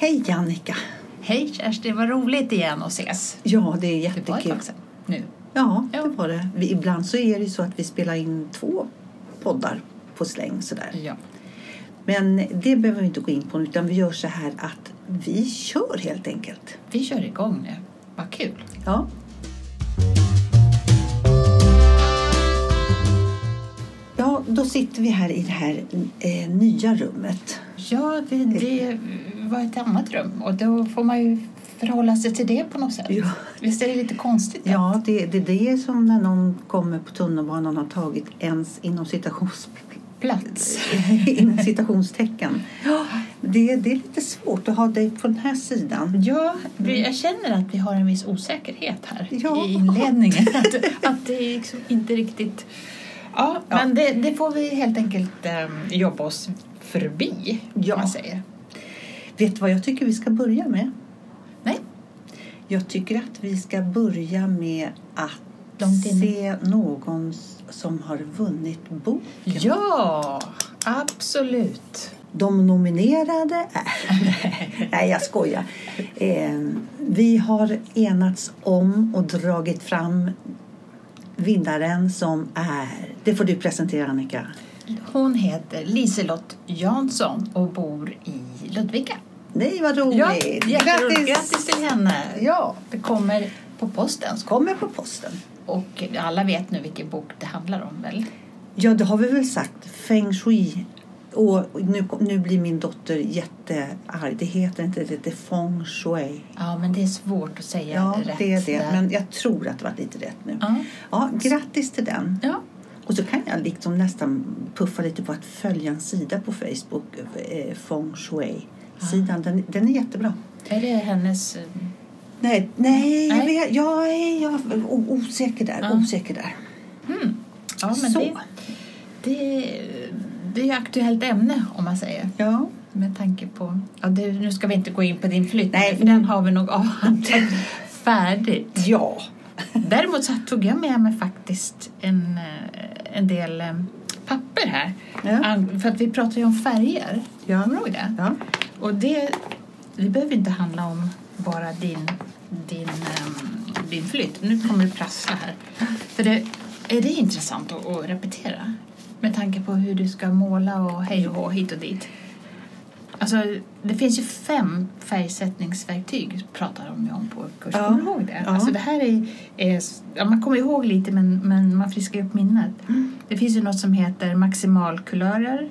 Hej Annika! Hej Kerstin, vad roligt igen att ses. Ja, det är Det var ett jättekul. tag sedan nu. Ja, Ja. det var det. Vi, ibland så är det så att vi spelar in två poddar på släng sådär. Ja. Men det behöver vi inte gå in på utan vi gör så här att vi kör helt enkelt. Vi kör igång nu. Vad kul. Ja. Ja, då sitter vi här i det här eh, nya rummet. Ja, det, det var ett annat rum och då får man ju förhålla sig till det på något sätt. Ja. Visst är det lite konstigt? då? Ja, det, det, det är som när någon kommer på tunnelbanan och har tagit ens inom citations, Plats. inom citationstecken. Det, det är lite svårt att ha dig på den här sidan. Ja, vi, jag känner att vi har en viss osäkerhet här Ja. i inledningen. Att, att det är liksom inte riktigt... Ja, Ja. men det, det får vi helt enkelt um, jobba oss förbi, Ja. man säger. Vet du vad jag tycker vi ska börja med? Nej, Jag tycker att vi ska börja med att se någon som har vunnit boken. Ja, absolut. De nominerade är... Nej, jag skojar. Eh, vi har enats om och dragit fram vinnaren som är... Det får du presentera, Annika. Hon heter Liselott Jansson och bor i Ludvika. Nej, vad roligt! Ja, jätteroligt. Grattis till henne! Ja, Det kommer på posten. kommer på posten. Och alla vet nu vilken bok det handlar om väl? Ja, det har vi väl sagt. Feng shui. Och nu, nu blir min dotter jättearg. Det heter inte det, det är feng shui. Ja, men det är svårt att säga Ja, rätt. det är det. där. Men jag tror att det var lite rätt nu. Ja. Ja, grattis till den. ja. Och så kan jag liksom nästan puffa lite på att följa en sida på Facebook, eh, feng shui-sidan. Den, den är jättebra. Är det hennes... eh, Nej, nej, jag, Nej. vet, jag är jag osäker där. Ja. Osäker där. Hmm. Ja, men Så. det, det, det är ju aktuellt ämne om man säger. Ja. Med tanke på... Ja, det, nu ska vi inte gå in på din flytt, Nej. för den har vi nog avhandlat färdigt. Ja. Däremot så tog jag med mig faktiskt en, eh, en del eh, papper här. Ja. För att vi pratar ju om färger. Ja. Kommer du ihåg det? ja. Och det, det behöver inte handla om bara din, din, ehm, din flytt. Nu kommer det prassla här. För det, är det intressant att, att repetera? Med tanke på hur du ska måla och hej och hå, hit och dit. Alltså, det finns ju fem färgsättningsverktyg pratar de ju om på kursen. Ja. Kommer du ihåg det? Ja. Alltså, det här är, är, ja, man kommer ihåg lite men, men man friskar upp minnet. Det finns ju något som heter maximalkulörer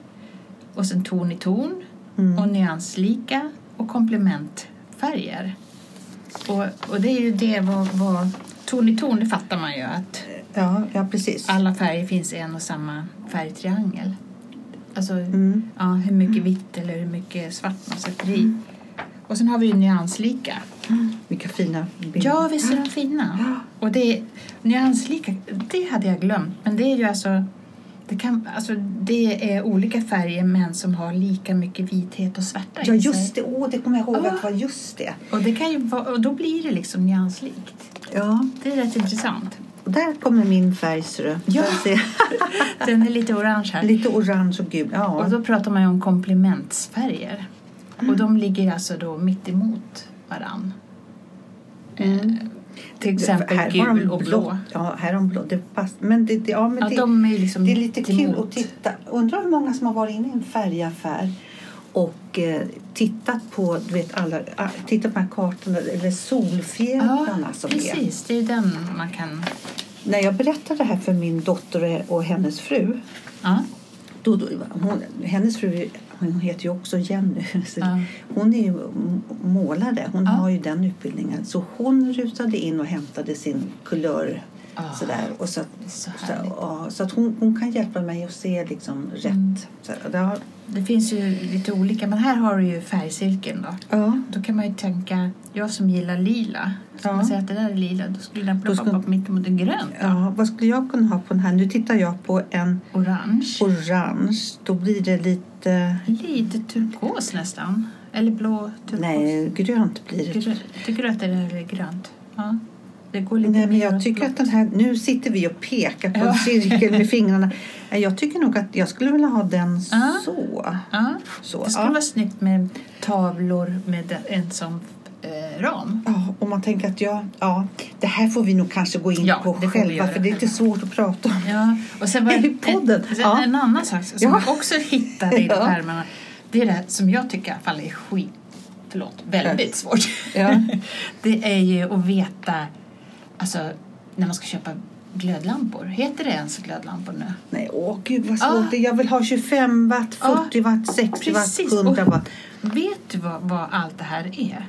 och sen ton i ton Mm. och nyanslika och komplementfärger. Och, och det är ju det vad, vad ton i ton, det fattar man ju att Ja, ja, precis. alla färger finns i en och samma färgtriangel. Alltså Mm. ja, hur mycket vitt eller hur mycket svart man sätter i. Och sen har vi ju nyanslika. Vilka fina bilder. Ja, visst är de fina? Och det nyanslika, det hade jag glömt. Men det är ju alltså det, kan, alltså, det är olika färger men som har lika mycket vithet och svärta Ja, just det. Åh, det kommer jag ihåg Ja. att det var just det. Och, det kan ju vara, och då blir det liksom nyanslikt. Ja, Det är rätt intressant. och där kommer min färg, ser du. Ja. Den är lite orange här. Lite orange och gul. Och Ja. då pratar man ju om komplementsfärger. Och de ligger alltså då mitt emot varann. Mm. Till exempel Här har de gul och blå. Ja, här har de blå. Det pass, men det, det, ja, men Ja, det, de är liksom det är lite kul emot. att titta. Undrar hur många som har varit inne i en färgaffär och eh, tittat på, du vet, alla, ah, tittat på de här kartorna, eller solfjädrarna som är. precis. Det är den man kan... När jag berättade det här för min dotter och hennes fru Ja. då, då, hon, hennes fru hon heter ju också Jenny. Så Ja. Hon är ju målare. Hon Ja. har ju den utbildningen. Så hon rusade in och hämtade sin kulör. Ah, Sådär. Och så, så så, ja, så att hon, hon kan hjälpa mig att se liksom rätt. Mm. Så, ja, Det finns ju lite olika, men här har du ju färgcirkeln då. ja. Då kan man ju tänka, jag som gillar lila, ska Ja. man säga att det där är lila, då skulle den Då plocka skulle- upp mitt emot en grön. ja, vad skulle jag kunna ha på den här? Nu tittar jag på en Orange. orange. Då blir det lite... Lite turkos nästan. Eller blå turkos. Nej, grönt blir det. Grö- Tycker du att det är grönt? Ja. Det går lite Nej, men jag tycker blått. att den här, nu sitter vi och pekar på Ja. en cirkel med fingrarna. Jag tycker nog att jag skulle vilja ha den Ja. så. Ja, så. det skulle ja. vara snyggt med tavlor med en som eh, ram. Ja, och man tänker att ja, ja, det här får vi nog kanske gå in Ja, på själva för det är lite svårt att prata om. Ja, och sen var I podden, En, ja. en annan sak som Ja. jag också hittade i Ja. pärmarna. Det är det som jag tycker i alla fall är skit, förlåt, väldigt svårt. Ja. det är ju att veta, alltså när man ska köpa glödlampor. Heter det ens glödlampor nu? Nej, åh gud vad svårt är. Jag vill ha 25 watt, Ja, 40 watt, 60 precis. watt, 100 Och- watt. Vet du vad, vad allt det här är?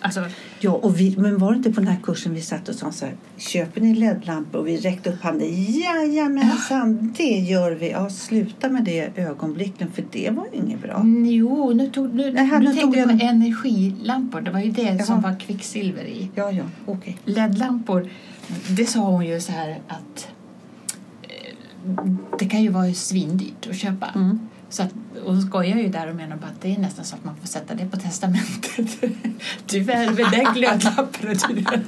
Alltså, Ja, och vi, men var det inte på den här kursen vi satt och sa så här, köper ni LED-lampor? Och vi räckte upp handen. Jajamensan, det gör vi. Ja, sluta med det ögonblicken för det var ju inget bra. jo, nu, tog, nu, här, nu tog tänkte jag på en- energilampor. Det var ju det som Jaha. var kvicksilver i. Ja, ja, okej. LED-lampor, det sa hon ju så här att eh, det kan ju vara svindyrt att köpa. Mm. Så att, och hon skojar ju där och menar bara att det är nästan så att man får sätta det på testamentet. Tyvärr med den glödlampan.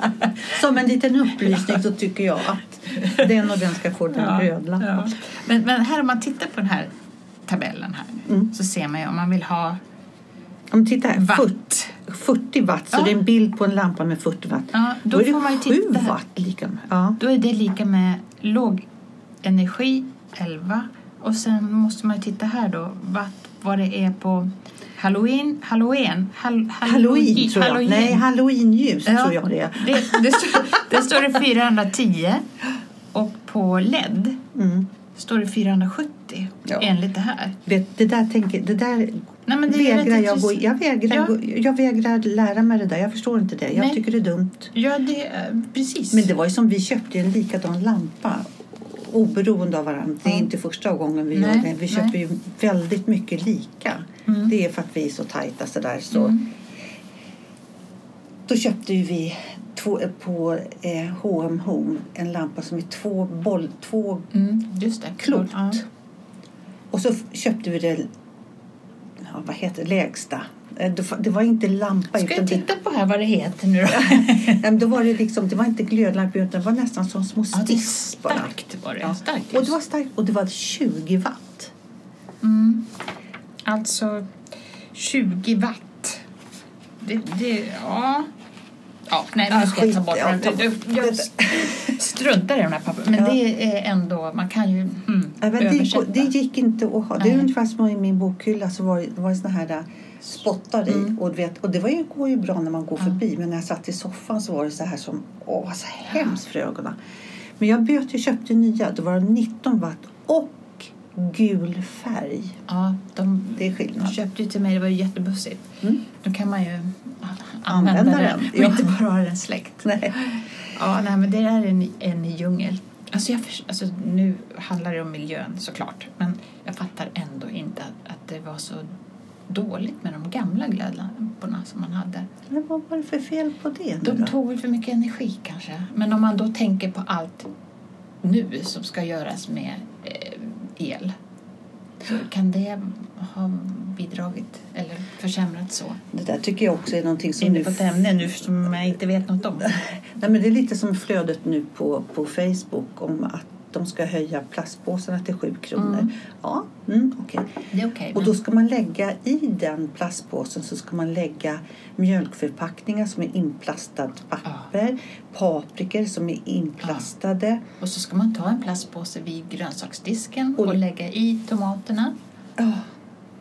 Som en liten upplysning så tycker jag att den och den ska få den röda lampan. ja. men, men här om man tittar på den här tabellen här Mm. så ser man ju om man vill ha Om titta här, watt. 40, 40 watt. Så Ja. det är en bild på en lampa med 40 watt. Ja, då, Då, är får man ju det 7 titta här. watt lika med. Ja. Då är det lika med låg energi 11 och sen måste man ju titta här då vad, vad det är på halloween, halloween, hall, Halloween tror jag. halloween. Nej, halloweenljus Ja. tror jag det är. Det, det, står, det står det 410 och på LED Mm. står det 470 Ja. enligt det här. Vet, det där, tänker, det där Nej, men det vägrar jag gå jag vägrar, Ja. gå, jag vägrar lära mig det där. Jag förstår inte det. Jag Nej. tycker det är dumt. Ja, det precis. Men det var ju som vi köpte en likadan lampa oberoende av varandra. Det är inte första gången vi Nej, gör det. Vi nej. köper ju väldigt mycket lika. Mm. Det är för att vi är så tajta sådär. Så. Mm. Då köpte ju vi två, på eh, H&M Home en lampa som är två, boll, två Mm, just det. klot. Ja. Och så köpte vi det ja, vad heter lägsta. Eh, det var inte lampa. Ska jag titta på här vad det heter nu då? Nej, då var det, liksom, det var inte glödlampor utan det var nästan som små Ja, stift bara. starkt var det. Ja. Starkt Och det var starkt och det var 20 watt. Mm. Alltså 20 watt. Det, det, ja. Ja, nej, nu Ja, ska jag ta bort ja, den. Jag, struntar i de här papperna. Men Ja. det är ändå, man kan ju mm, men det, översätta. det gick inte att ha. Det är ungefär som i min bokhylla så var det, det var såna här där spottar i. Mm. Och, vet, och det var ju, går ju bra när man går Ja. förbi. Men när jag satt i soffan så var det så här som, åh så hemskt för ögonen. Men jag böt och köpte nya. Då var det 19 watt och gul färg. Ja, de, Det är de skillnad. köpte ju till mig, det var ju jättebussigt. Mm. Då kan man ju Använda använda, den, och ja. inte bara ha den släckt. Nej. Ja, nej, men det är en, en djungel. Alltså jag, alltså nu handlar det om miljön såklart, men jag fattar ändå inte att, att det var så dåligt med de gamla glödlamporna som man hade. Men vad var det för fel på det De då? tog väl för mycket energi kanske. Men om man då tänker på allt nu som ska göras med eh, el så kan det ha bidragit eller försämrat så. Det där tycker jag också är någonting som Inne på ett ämne nu som jag inte vet något om. Nej, men det är lite som flödet nu på, på Facebook om att de ska höja plastpåsarna till 7 kronor. Mm. Ja, mm, okej. Det är okej. Och då ska man lägga i den plastpåsen så ska man lägga mjölkförpackningar som är inplastat papper, paprikor som är inplastade. Och så ska man ta en plastpåse vid grönsaksdisken och, Och- lägga i tomaterna. Ja,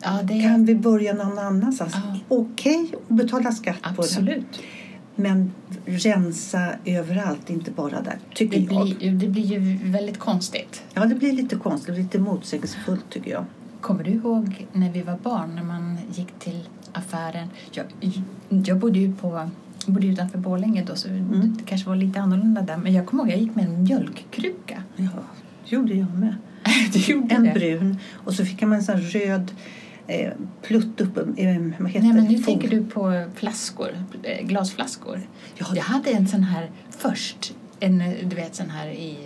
Ja, det kan vi börja någon annanstans? Ja. Okej att betala skatt på det. Men rensa överallt, inte bara där, tycker Det jag. blir, ju- det blir ju väldigt konstigt. Ja, det blir lite konstigt, lite motsägelsefullt tycker jag. Kommer du ihåg när vi var barn, när man gick till affären? Jag, jag bodde ju på, bodde utanför Borlänge då, så Mm. det kanske var lite annorlunda där. Men jag kommer ihåg, jag gick med en mjölkkruka. Ja, det gjorde jag med. En det? brun och så fick man en sån röd eh, plutt upp. Eh, vad heter Nej, men nu tänker du på flaskor, eh, glasflaskor. Ja, Jag hade en sån här först, en, du vet sån här i,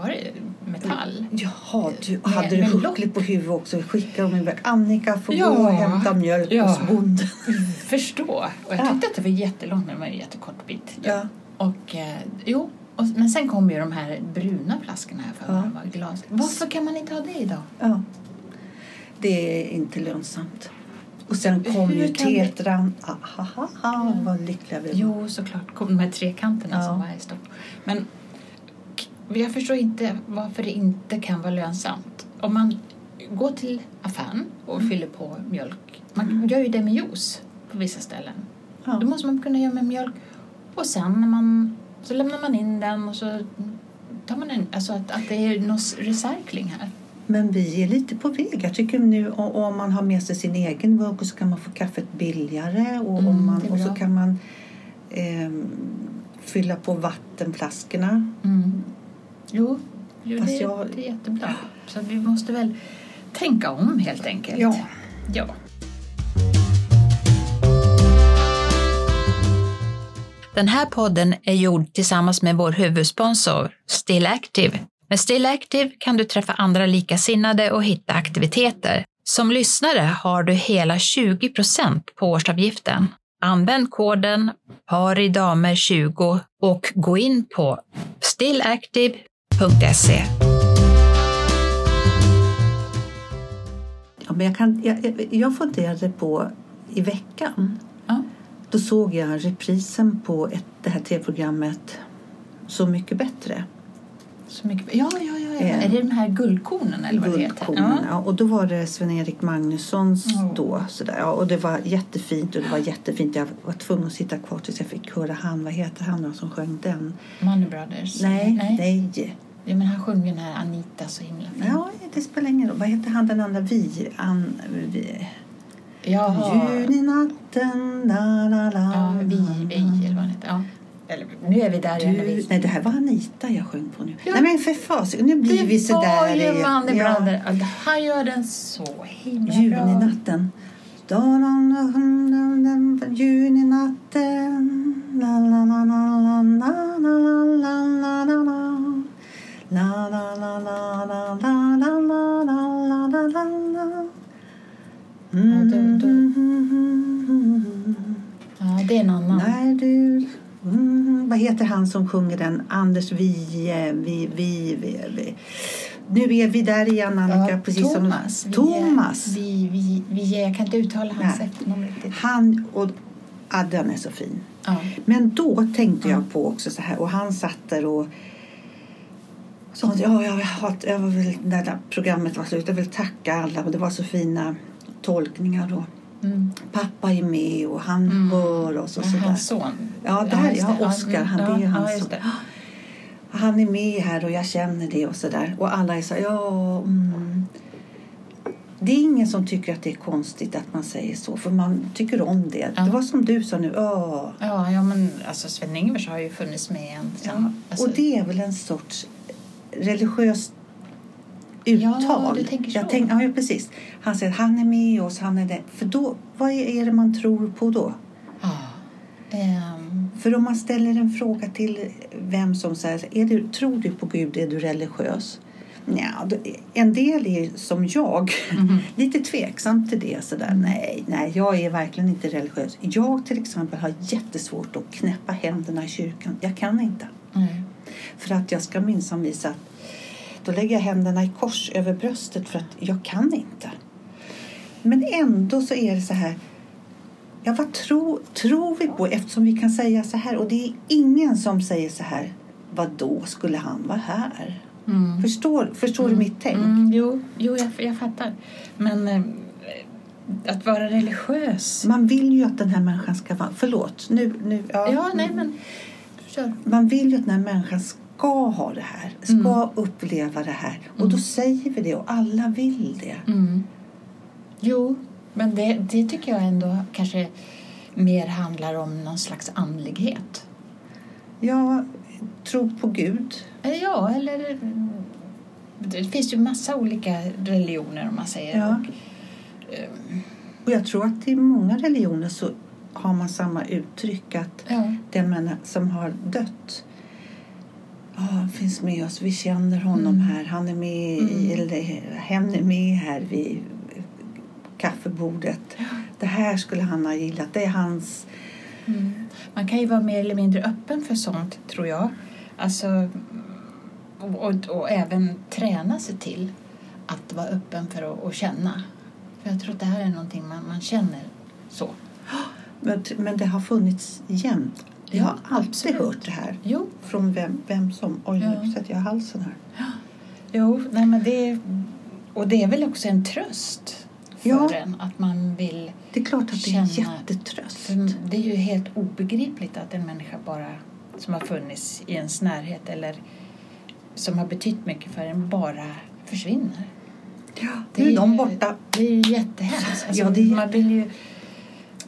var det metall? Jaha, du Med- hade du med huckligt på huvudet också. Skickade de iväg. Annika får Ja. gå och hämta mjölk Ja. hos bonden. Förstå. Och jag Ja. tyckte att det var jättelångt men det var en jättekort bit. Ja. Och, eh, jo, och, men sen kommer ju de här bruna flaskorna här för ja. var glas. Varför kan man inte ha det idag? Ja. Det är inte lönsamt. Och sen kom Hur ju tetran. Ah, ha, ha, ha, vad lyckliga vi var. Jo, såklart. Kom de här trekanterna Ja. som var i stopp. Men jag förstår inte varför det inte kan vara lönsamt. Om man går till affären och Mm. fyller på mjölk. Man gör ju det med juice på vissa ställen. Ja. Då måste man kunna göra med mjölk. Och sen när man, så lämnar man in den och så tar man en, alltså att, att det är någon recycling här. Men vi är lite på väg. Jag tycker nu om man har med sig sin egen och så kan man få kaffet billigare och, Mm, om man, och så kan man ehm, fylla på vattenflaskorna. Mm. Jo, jo det, jag- det är jättebra. Så vi måste väl tänka om helt enkelt. Ja. ja. Den här podden är gjord tillsammans med vår huvudsponsor Still Active. Med Still Active kan du träffa andra likasinnade och hitta aktiviteter. Som lyssnare har du hela 20% på årsavgiften. Använd koden paridamer20 och gå in på stillactive.se. Ja, men jag, kan, jag, jag- funderade på i veckan. Ja. Då såg jag reprisen på ett, det här tv-programmet Så mycket bättre. Så mycket. Ja, ja, ja. ja. Eh. Är det de här guldkornen eller vad det heter? Ja. och då var det Sven-Erik Magnussons Ja. då. Sådär. Ja, och det var jättefint och det var jättefint. Jag var tvungen att sitta kvar tills jag fick höra han. Vad heter han då som sjöng den? Money Brothers? Nej, nej. nej. Ja, men han sjunger den här Anita så himla fint. Ja, det spelar ingen roll. Vad heter han den andra? Vi? An, vi. Jaha. La la la. Ja, vi, vi eller vad han heter. Ja. Eller, nu är vi där igen. Du, vi- nej, det här var Anita jag sjöng på nu. Ja. Nej men för fasiken, nu blir vi Det var sådär ju igen. Money Ja. Brothers. Ja. Han gör den så himla bra. Juninatten. Juninatten. Han som sjunger den? Anders Wiehe. Vi, vi, vi, vi. Nu är vi där igen, Annika. Ja, precis Thomas. Som, Thomas. Vi, vi, vi, jag kan inte uttala hans efternamn riktigt. Han och Adrian är så fin. Ja. Men då tänkte Ja. jag på också så här. Och han satt där och sa ja, jag, har, jag var väl, när programmet var slut, jag vill tacka alla. Och det var så fina tolkningar. Och Mm. pappa är med och han Mm. hör oss och Men så där. Hans son. Ja, där, ja. Oscar, mm, han- det är ju ja, hans ja, son. Han är med här och jag känner det och så där. Och alla är så ja... Mm. Det är ingen som tycker att det är konstigt att man säger så, för man tycker om det. Ja. Det var som du sa nu, ja. Ja, ja, men alltså Sven-Ingvars har ju funnits med en. ja. Alltså, Och det är väl en sorts religiöst uttal. Ja, du tänker så. Jag tänk, ja, precis. Han säger han är med oss, han är det. För då, vad är det man tror på då? Ehm, För om man ställer en fråga till vem som säger, är du, tror du på Gud, är du religiös? Ja, en del är som jag, Mhm. lite tveksam till det. Sådär. Nej, nej, jag är verkligen inte religiös. Jag till exempel har jättesvårt att knäppa händerna i kyrkan. Jag kan inte. nej. För att jag ska minsann visa att då lägger jag händerna i kors över bröstet för att jag kan inte. Men ändå så är det så här. Ja, vad tror, tror vi på eftersom vi kan säga så här? Och det är ingen som säger så här. Vad då skulle han vara här? Mm. Förstår, förstår du mitt tänk? Mm, jo, jo jag, jag fattar. Men eh, att vara religiös. Man vill ju att den här människan ska vara... Förlåt. Nu, nu, ja. Ja, nej men kör. Man vill ju att den här människan ska ha det här. Ska Mm. uppleva det här. Och då Mm. säger vi det och alla vill det. Mm. Jo, men det, det tycker jag ändå kanske mer handlar om någon slags andlighet. Jag tror på Gud. Eller ja, eller det finns ju massa olika religioner om man säger. Ja. Och, ehm, Och jag tror att i många religioner så har man samma uttryck att ja. den som har dött ja, han finns med oss. Vi känner honom Mm. här. Han är med i, Mm. eller hen är med här vid kaffebordet. Ja. Det här skulle han ha gillat. Det är hans Mm. Man kan ju vara mer eller mindre öppen för sånt, tror jag. Alltså, och, och, och även träna sig till att vara öppen för att, att känna. För jag tror att det här är någonting man, man känner så. Men, men det har funnits jämt. Jag har Ja, alltid absolut. hört det här. Jo, Från vem, vem som... Oj, Ja. nu sätter jag halsen här. jo nej men det, och det är väl också en tröst för Ja. en att man vill Det är klart att det är en jättetröst. Det är ju helt obegripligt att en människa bara som har funnits i ens närhet eller som har betytt mycket för en bara försvinner. Ja, Det nu är är de borta. Det är ju jättehemskt. Alltså, Ja, det är man vill ju,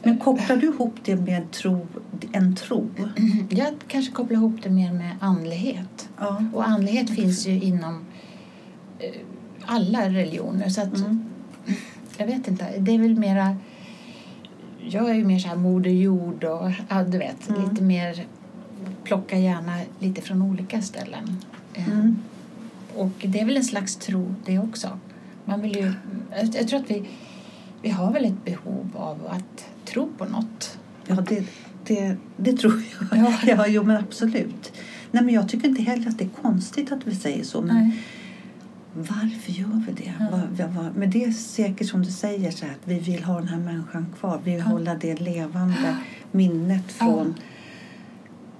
Men kopplar du ihop det med tro, en tro? jag kanske kopplar ihop det mer med andlighet. Ja. Och andlighet finns ju inom eh, alla religioner. Så att, Mm. jag vet inte, det är väl mera... Jag är ju mer så här moder jord och ja, du vet, Mm. lite mer plocka gärna lite från olika ställen. Eh, Mm. Och det är väl en slags tro det också. Man vill ju, jag, jag tror att vi, vi har väl ett behov av att tro på något. Ja, det, det, det tror jag. Ja. Ja, jo, men absolut. Nej, men jag tycker inte heller att det är konstigt att vi säger så. Men Nej. varför gör vi det? Ja. Vad, vad, men det är säkert som du säger, så här, att vi vill ha den här människan kvar. Vi vill Ja. hålla det levande minnet från...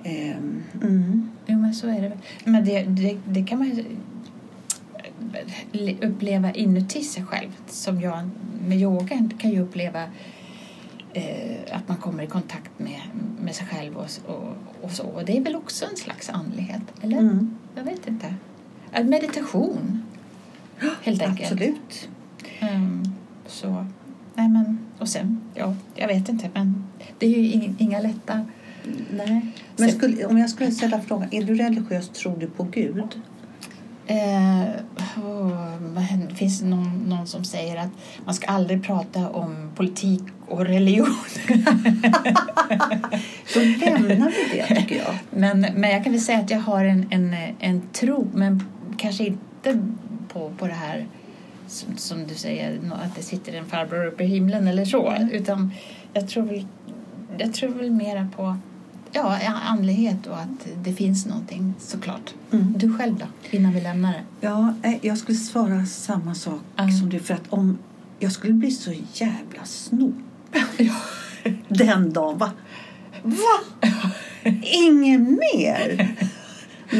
Ehm, mm. Jo, men så är det. Men det, det, det kan man ju eh, uppleva inuti sig själv. Som jag med yoga kan ju uppleva eh, att man kommer i kontakt med, med sig själv och, och, och så. Och det är väl också en slags andlighet? Eller? Mm. Jag vet inte. Meditation, helt enkelt. Absolut. Ehm, så, nej men, och sen, ja, jag vet inte. Men det är ju inga, lätta... Nej. Men skulle, om jag skulle ställa frågan, är du religiös? Tror du på Gud? Eh, men finns det någon, någon som säger att man ska aldrig prata om politik och religion? Då lämnar vi det, tycker jag. men, men jag kan väl säga att jag har en, en, en tro, men kanske inte på, på det här som, som du säger, att det sitter en farbror uppe i himlen eller så. Mm. Utan jag tror väl, jag tror väl mera på ja, andlighet och att det finns någonting såklart. Mm. Du själv då, innan vi lämnar det? Ja, nej, jag skulle svara samma sak Ja. som du. För att om jag skulle bli så jävla snop den dagen. Va? Va? Ingen mer?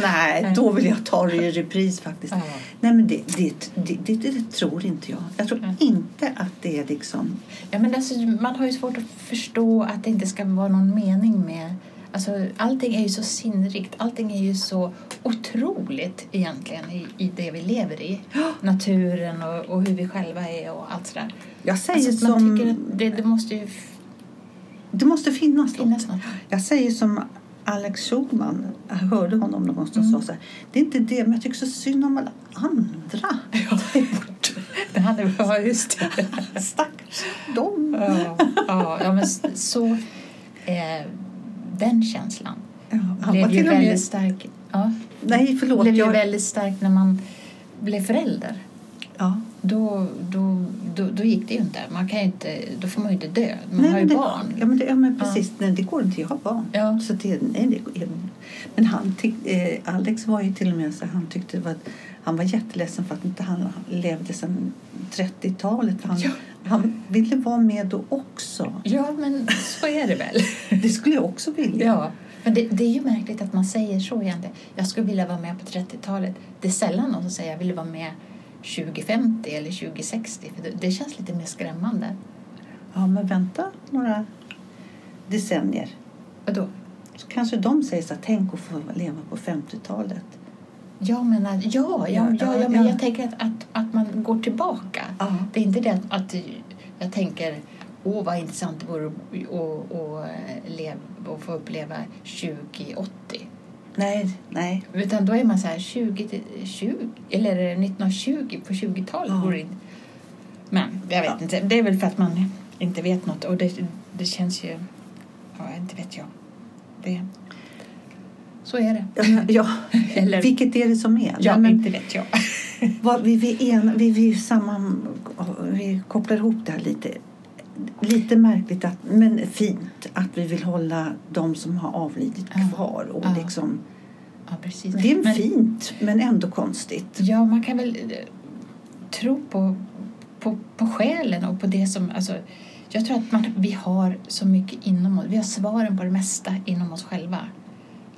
Nej, då vill jag ta det i repris faktiskt. Ja. Nej, men det, det, det, det, tror inte jag. Jag tror Mm. inte att det är liksom... Ja, men alltså, man har ju svårt att förstå att det inte ska vara någon mening med... Alltså, allting är ju så sinnrikt, allting är ju så otroligt egentligen i, i det vi lever i. Naturen och, och hur vi själva är och allt sådär. Jag säger Alltså, man som... tycker att det, det måste ju Det måste finnas, finnas något. något. Jag säger som Alex Schulman. Jag hörde honom någonstans Mm. sa så här. Det är inte det, men jag tycker så synd om alla andra. Det hade, ja, just det. Stackars dem. Ja, ja, ja men så... Eh, den känslan Ja, han blev ju väldigt med... stark. Ja, Nej, förlåt. blev ju Jag... väldigt stark när man blev förälder. Ja. Då, då, då, då gick det ju inte. Man kan ju inte. Då får man ju inte dö. Man Nej, har ju det, barn. Ja, men, det, ja, men precis. Nej, det går inte. Jag har barn. Ja. Så det, nej, det, men han tyck, eh, Alex var ju till och med så han tyckte det var, han var jätteledsen för att inte han levde sedan 30-talet. Han, Ja. han ville vara med då också. Ja, men så är det väl. Det skulle jag också vilja. Ja. Men det, det är ju märkligt att man säger så egentligen. Jag skulle vilja vara med på 30-talet. Det är sällan någon som säger jag vill vara med 2050 eller 2060. För det, det känns lite mer skrämmande. Ja, men vänta några decennier. Vadå? Så kanske de säger så här, tänk att få leva på 50-talet. Jag menar, ja, ja, ja, ja, men ja. jag tänker att, att, att man går tillbaka. Det är inte det att, jag tänker åh vad intressant det vore att få uppleva 2080. Nej, nej. Utan då är man så här 20, till 20 eller 1920 på 20-talet. Ja. det- Men jag vet Ja. inte. Det är väl för att man inte vet något. Och det, det känns ju... Ja, inte vet jag. Det, så är det. Ja, Eller, vilket är det som är? ja, men, inte vet jag. vad, vi, vi, en, vi, vi, samman, vi kopplar ihop det här lite. lite märkligt, att, men fint att vi vill hålla de som har avlidit kvar. Och Ja. liksom, Ja, precis. det är Men- fint, men ändå konstigt. Ja, man kan väl eh, tro på, på, på själen och på det som... Alltså, jag tror att man, vi har så mycket inom oss. Vi har svaren på det mesta inom oss själva.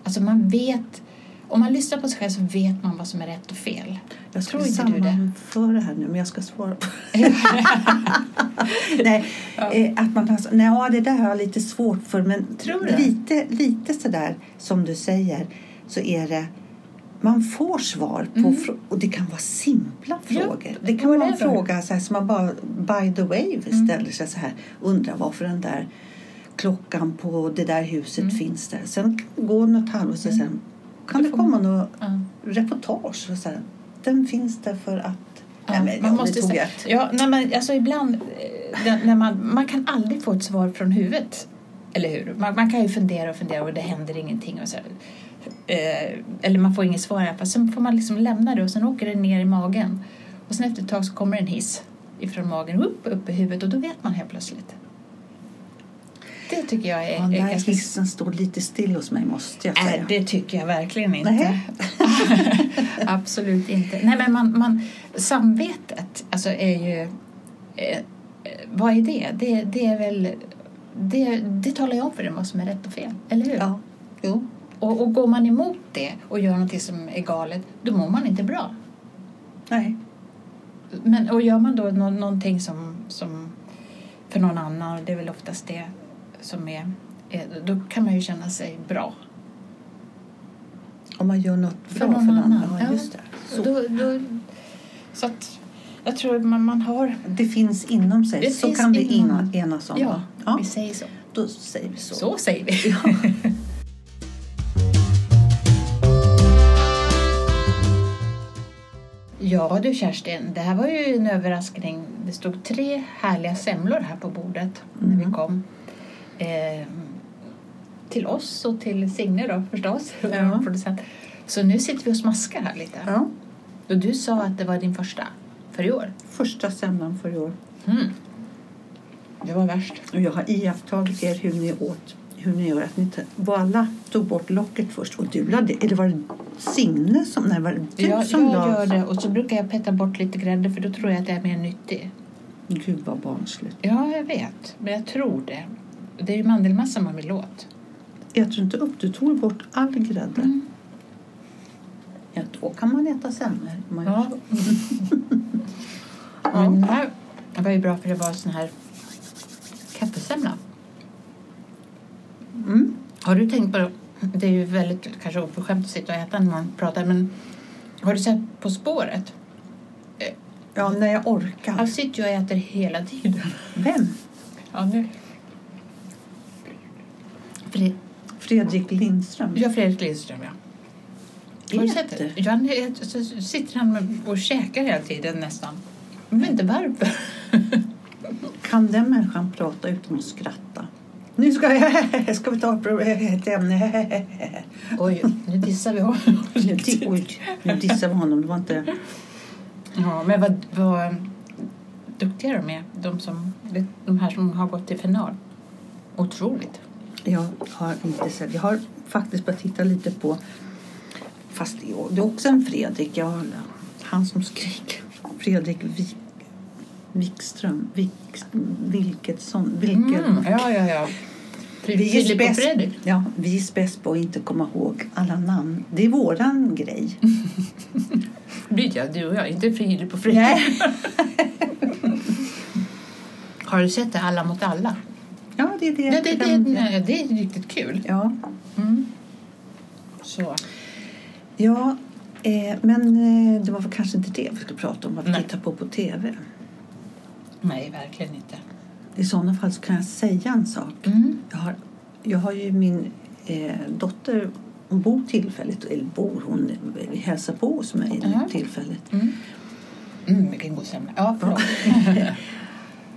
Alltså man vet... Om man lyssnar på sig själv så vet man vad som är rätt och fel. Jag Tror inte du det? sammanföra här nu, men jag ska svara på Nej, Ja. eh, att man nej, ja, det där har jag lite svårt för. Men Tror du? lite, lite sådär som du säger så är det man får svar på Mm. och det kan vara simpla Ja, frågor. det kan vara en det fråga så här, som man bara by the way Mm. ställer sig så här. Undrar varför den där klockan på det där huset Mm. finns där. Sen går något halvår så Mm. sen kan Då det får komma något Ja. reportage. Och så här. Den finns där för att... Ja, nej, men, man ja, måste det säga-. Ja, nej, men alltså ibland... eh, när- När man, man kan aldrig få ett svar från huvudet. Eller hur? Man, man kan ju fundera och fundera och det händer ingenting. Och så, här. eh, eller man får inget svar. fall. Sen får man liksom lämna det och sen åker det ner i magen. Och sen efter ett tag så kommer en hiss ifrån magen upp, upp i huvudet och då vet man helt plötsligt. Det tycker jag är, Ja, är ganska... hissen står lite still hos mig måste jag säga. Nej, det tycker jag verkligen inte. Absolut inte. Nej, men man, man, samvetet alltså är ju... Eh, eh, vad är det? Det, det är väl... Det, det talar ju om för en vad som är rätt och fel, eller hur? Ja, jo. Och, och går man emot det och gör någonting som är galet, då mår man inte bra. Nej. Men, och gör man då nå, någonting som, som för någon annan, och det är väl oftast det som är, då kan man ju känna sig bra. Om man gör något För bra någon för någon annan, annan. ja. Just det. Så, då, då, så att jag tror man, man har... Det finns inom sig. Det så kan vi inom- ena, enas om. Ja, ja, vi säger så. då säger vi så. Så säger vi. Ja. Ja du Kerstin, det här var ju en överraskning. Det stod tre härliga semlor här på bordet när vi Mm. kom. Eh, till oss och till Signe då förstås, Ja. producent. Så nu sitter vi och smaskar här lite. Ja. Och du sa att det var din första för i år. Första semlan för i år. Mm. Det var värst. Och jag har iakttagit er hur ni åt. Hur ni gör. Att ni alla tog bort locket först. Och du lade, eller var det Signe som... Nej, var det du Jag, som jag gör det och så brukar jag petta bort lite grädde för då tror jag att det är mer nyttigt. Gud vad barnsligt. Ja, jag vet. Men jag tror det. Det är ju mandelmassa man vill åt. Äter du inte upp? Du tog bort all grädde. Mm. Ja, då kan man äta semlor. om man Ja. så. Men den här det var ju bra för det var sån här kaffesemla. Mm. Har du tänkt på det? Det är ju väldigt kanske oförskämt att sitta och äta när man pratar men har du sett På spåret? Ja, när jag orkar. Han sitter ju och äter hela tiden. Vem? Ja, nu. Fred, Fredrik Lindström. ja, Fredrik Lindström, ja. Har du sett det? Ja, så sitter han med- och käkar hela tiden nästan. Jag vet inte varför. Kan den människan prata utan att skratta? Nu ska, jag, ska vi ta ett ämne. Oj, nu dissar vi honom. Oj, nu dissar vi honom. Det var inte... Ja, men vad, vad duktiga de är, de, som, de här som har gått till final. Otroligt. Jag har inte sett. Jag har faktiskt börjat titta lite på... Fast det är- också en Fredrik. Jag, han som skrek. Fredrik Wik, Wikström. Wik, Wilketsson. Vilken, Mm, ja, ja, ja. Vi är bäst- Fredrik. Ja, vi är bäst på att inte komma ihåg alla namn. Det är våran grej. Det är du och jag, inte Filip och Fredrik. Har du sett det, Alla mot alla? Ja, det är det. Det, det, det, nej, det är riktigt kul. Ja, Mm. Så. ja eh, men eh, det var kanske inte det vi skulle prata om, vad vi tittar på på tv. Nej, verkligen inte. I sådana fall så kan jag säga en sak. Mm. Jag har, jag har ju min eh, dotter, hon bor tillfälligt, eller bor, hon hälsar på hos mig Ja. tillfälligt. Mm. Mm, vilken god semla. Ja, förlåt.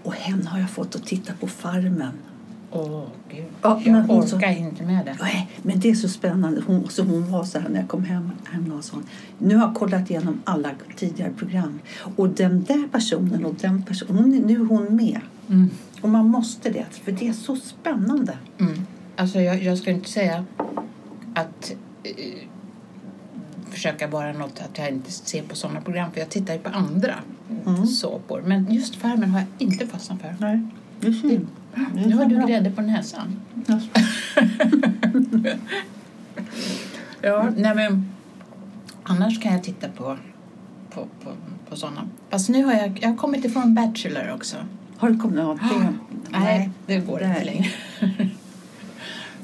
Och henne har jag fått att titta på Farmen. Åh, gud. Ja, men jag hon så- orkar inte med det. Nej, men det är så spännande. Hon, så hon var så här när jag kom hem. hem och så, nu har jag kollat igenom alla tidigare program. Och den där personen och den personen, nu är hon med. Mm. Och man måste det, för det är så spännande. Mm. Alltså jag, jag ska inte säga att eh, försöka vara något att jag inte ser på sådana program för jag tittar ju på andra Mm. såpor. Men just Farmen har jag inte fastnat för. Nej, det är synd. Nu har du grädde på näsan. Ja, nej men annars kan jag titta på, på, på, på sådana. Fast nu har jag, jag har kommit ifrån Bachelor också. Har du kommit av det? Nej, det går det inte längre.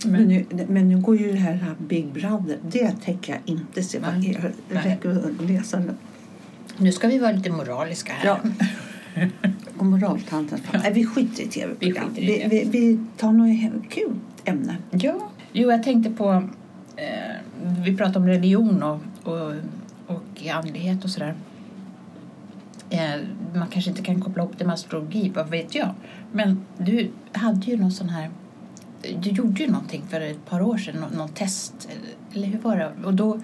Men nu, men nu går ju det här Big Brother. Det tänker jag inte se. Nej. Nej. räcker att läsa. Nu ska vi vara lite moraliska här. Ja. Och moraltanten. Nej, vi skiter i tv-program. Vi Vi, vi, vi tar något kul ämne. Ja. Jo, jag tänkte på... Eh, vi pratade om religion och, och, och andlighet och sådär. Eh, man kanske inte kan koppla ihop det med astrologi, vad vet jag. Men du hade ju någon sån här... Du gjorde ju någonting för ett par år sedan, nå- någon test. Eller hur var det? Och då...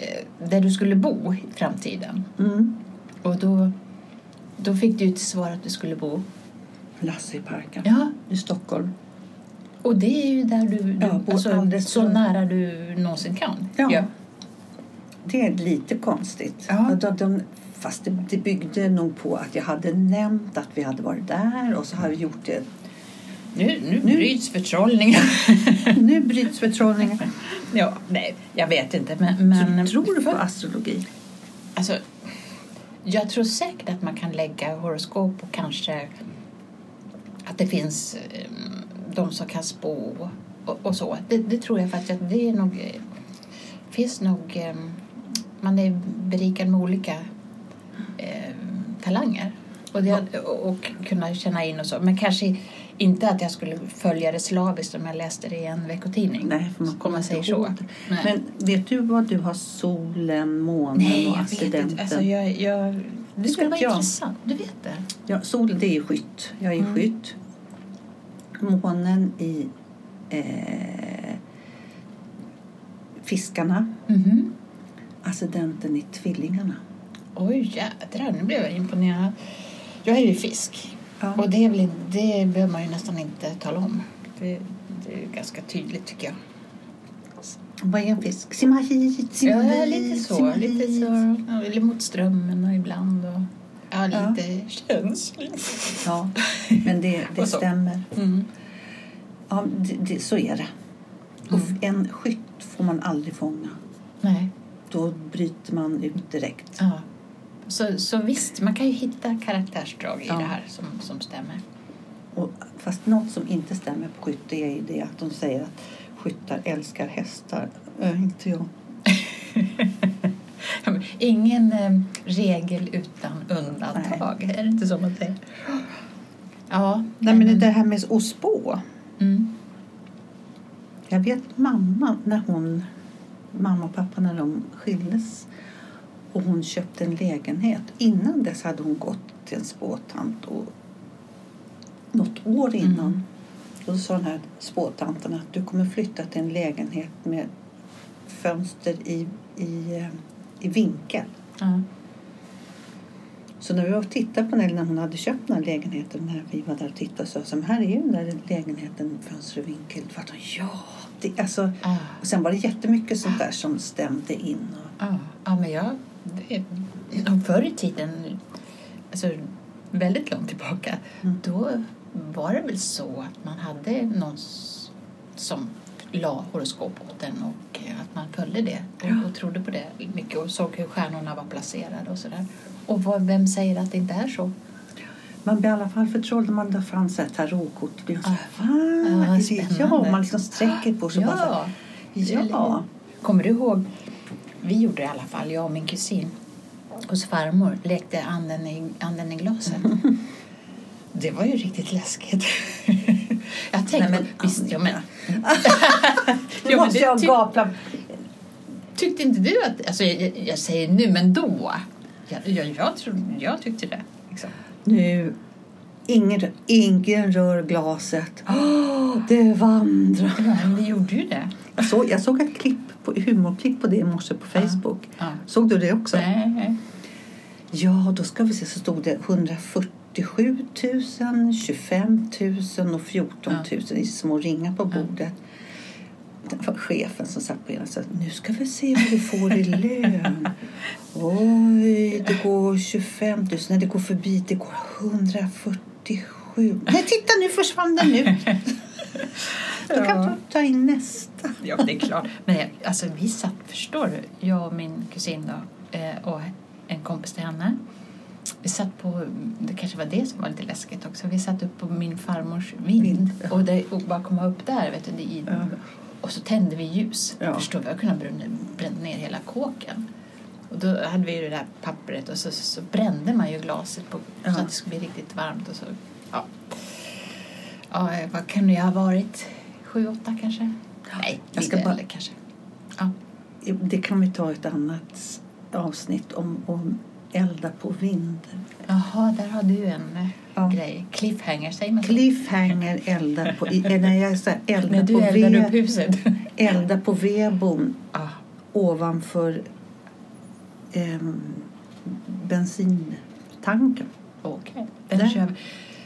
Eh, där du skulle bo i framtiden. Mm. Och då, då fick du ju till svar att du skulle bo... Lasse i parken Ja, i Stockholm. Och det är ju där du, du Ja, bor alltså, så nära du någonsin kan. Ja. Det är lite konstigt. Ja. De, de, fast det, det byggde nog på att jag hade nämnt att vi hade varit där och så har vi gjort det. Nu, nu, Nu- bryts förtrollningen. Nu bryts förtrollningen. ja, nej, jag vet inte. Men, men, Tror du på för- astrologi? Alltså, jag tror säkert att man kan lägga horoskop och kanske att det finns eh, de som kan spå och, och så. Det, det tror jag faktiskt att det är nog... eh, finns nog... eh, Man är berikad med olika eh, talanger. Och, det, och, och kunna känna in och så. Men kanske inte att jag skulle följa det slaviskt om jag läste det i en veckotidning. Nej, för man Om kommer säger så. Nej. Men vet du vad du har solen, månen Nej, och ascendenten? inte. Alltså, jag, jag, det skulle vara jag. intressant. Du vet det? Ja, solen det är skytt. Jag är Mm. skytt. Månen i eh, fiskarna. Mhm. Ascendenten i tvillingarna. Oj, jädrar. Nu blev jag imponerad. Jag är ju fisk. Ja. Och det, in- det behöver man ju nästan inte tala om. Det, det är ganska tydligt tycker jag. Vad är en fisk? Simma hit, simma Ja, lite så. simma Lite så. Ja, Eller mot strömmen och ibland. Och, ja, Ja. lite känsligt. Ja, men det, det Och stämmer. Mm. Ja, det, det, så är det. Och Mm. en skytt får man aldrig fånga. Nej. Då bryter man ut direkt. Ja. Så, så visst, man kan ju hitta karaktärsdrag i Ja. det här som, som stämmer. Och, fast något som inte stämmer på skytte är ju det att de säger att skyttar älskar hästar. Äh, inte jag. Ingen eh, regel utan undantag. Är det inte så man säger? Ja. Nej, men det här med att spå. Mm. Jag vet mamma när hon, mamma och pappa när de skildes och hon köpte en lägenhet. Innan dess hade hon gått till en spåtant och något år innan. Mm. Och då sa den här spåtanten att du kommer flytta till en lägenhet med fönster i, i, eh, i vinkel. Ja. Så när vi var och tittade på den, när hon hade köpt den här lägenheten, när vi var där och tittade så sa här är ju den där lägenheten, fönster och vinkel. Då hon, ja! Det, alltså, Ja. och sen var det jättemycket sånt där som stämde in. Och, Ja, ja men jag... Det, och förr i tiden, alltså väldigt långt tillbaka, Mm. då var det väl så att man hade någon som la horoskop åt en och eh, att man följde det och, och trodde på det mycket och såg hur stjärnorna var placerade och sådär. Och vad, vem säger att det inte är så? man blir i alla fall förtrollad när man fram så här tarotkort. Då blir Ja, "Va? Är det-. Ja, man liksom sträcker på sig. och bara Ja, ja. Kommer du ihåg? Vi gjorde det i alla fall, jag och min kusin. Hos farmor lekte anden i, anden i glaset. Det var ju riktigt läskigt. jag tänkte, Nej, men visst, ja, men, Nu måste det jag ty- gapla. tyckte inte du att, alltså jag, jag säger nu, men då. Jag, jag, jag, tror, jag tyckte det. Liksom. Nu, ingen, ingen rör glaset. Åh, det vandrar. Ja, men vi gjorde ju det. Såg, jag såg ett klipp på, humorklipp på det i morse på Facebook. Ja. Såg du det också? Nej, nej. Ja, då ska vi se så stod det 140 77 000, 25 000 och 14 000 i små ringar på bordet. Det var chefen som satt på ena sidan. Nu ska vi se vad du får i lön. Oj, det går 25 000. Nej, det går förbi. Det går 147. Nej, titta nu försvann den nu. Då kan du ta in nästa. Ja, det är klart. Men alltså, vi satt, förstår du, jag och min kusin då, eh, och en kompis till henne. Vi satt på, det kanske var det som var lite läskigt också, vi satt upp på min farmors vind. Vind, ja. Och, det, och bara komma upp där, vet du, i, Ja. och så tände vi ljus. Ja. Förstår vi hade kunnat bränna, bränna ner hela kåken. Och då hade vi ju det där pappret och så, så, så brände man ju glaset på, Ja. så att det skulle bli riktigt varmt. Och så, ja. Ja, vad kan det ha varit? Sju, åtta kanske? Nej, Jag ska bara- kanske. Ja. Det kan vi ta ett annat avsnitt om, om elda på vind. Jaha, där har du en eh, Ja. grej. Cliffhanger, säger man så? Cliffhanger elda på... eh, När jag sa elda på du eldar upp ved, huset. elda på vedbon ja. ovanför ehm, bensintanken. Okej, Där. den kör vi.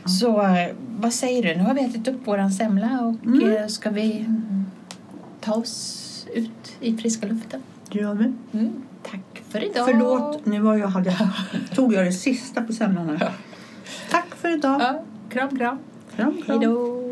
Så eh, vad säger du? Nu har vi ätit upp våran semla och Mm. eh, ska vi ta oss ut i friska luften? Det gör vi. Mm. Tack för idag. Förlåt, nu var jag, hade, tog jag det sista på semlan här. Tack för idag. Ja, kram, kram. Kram, kram. Hej då.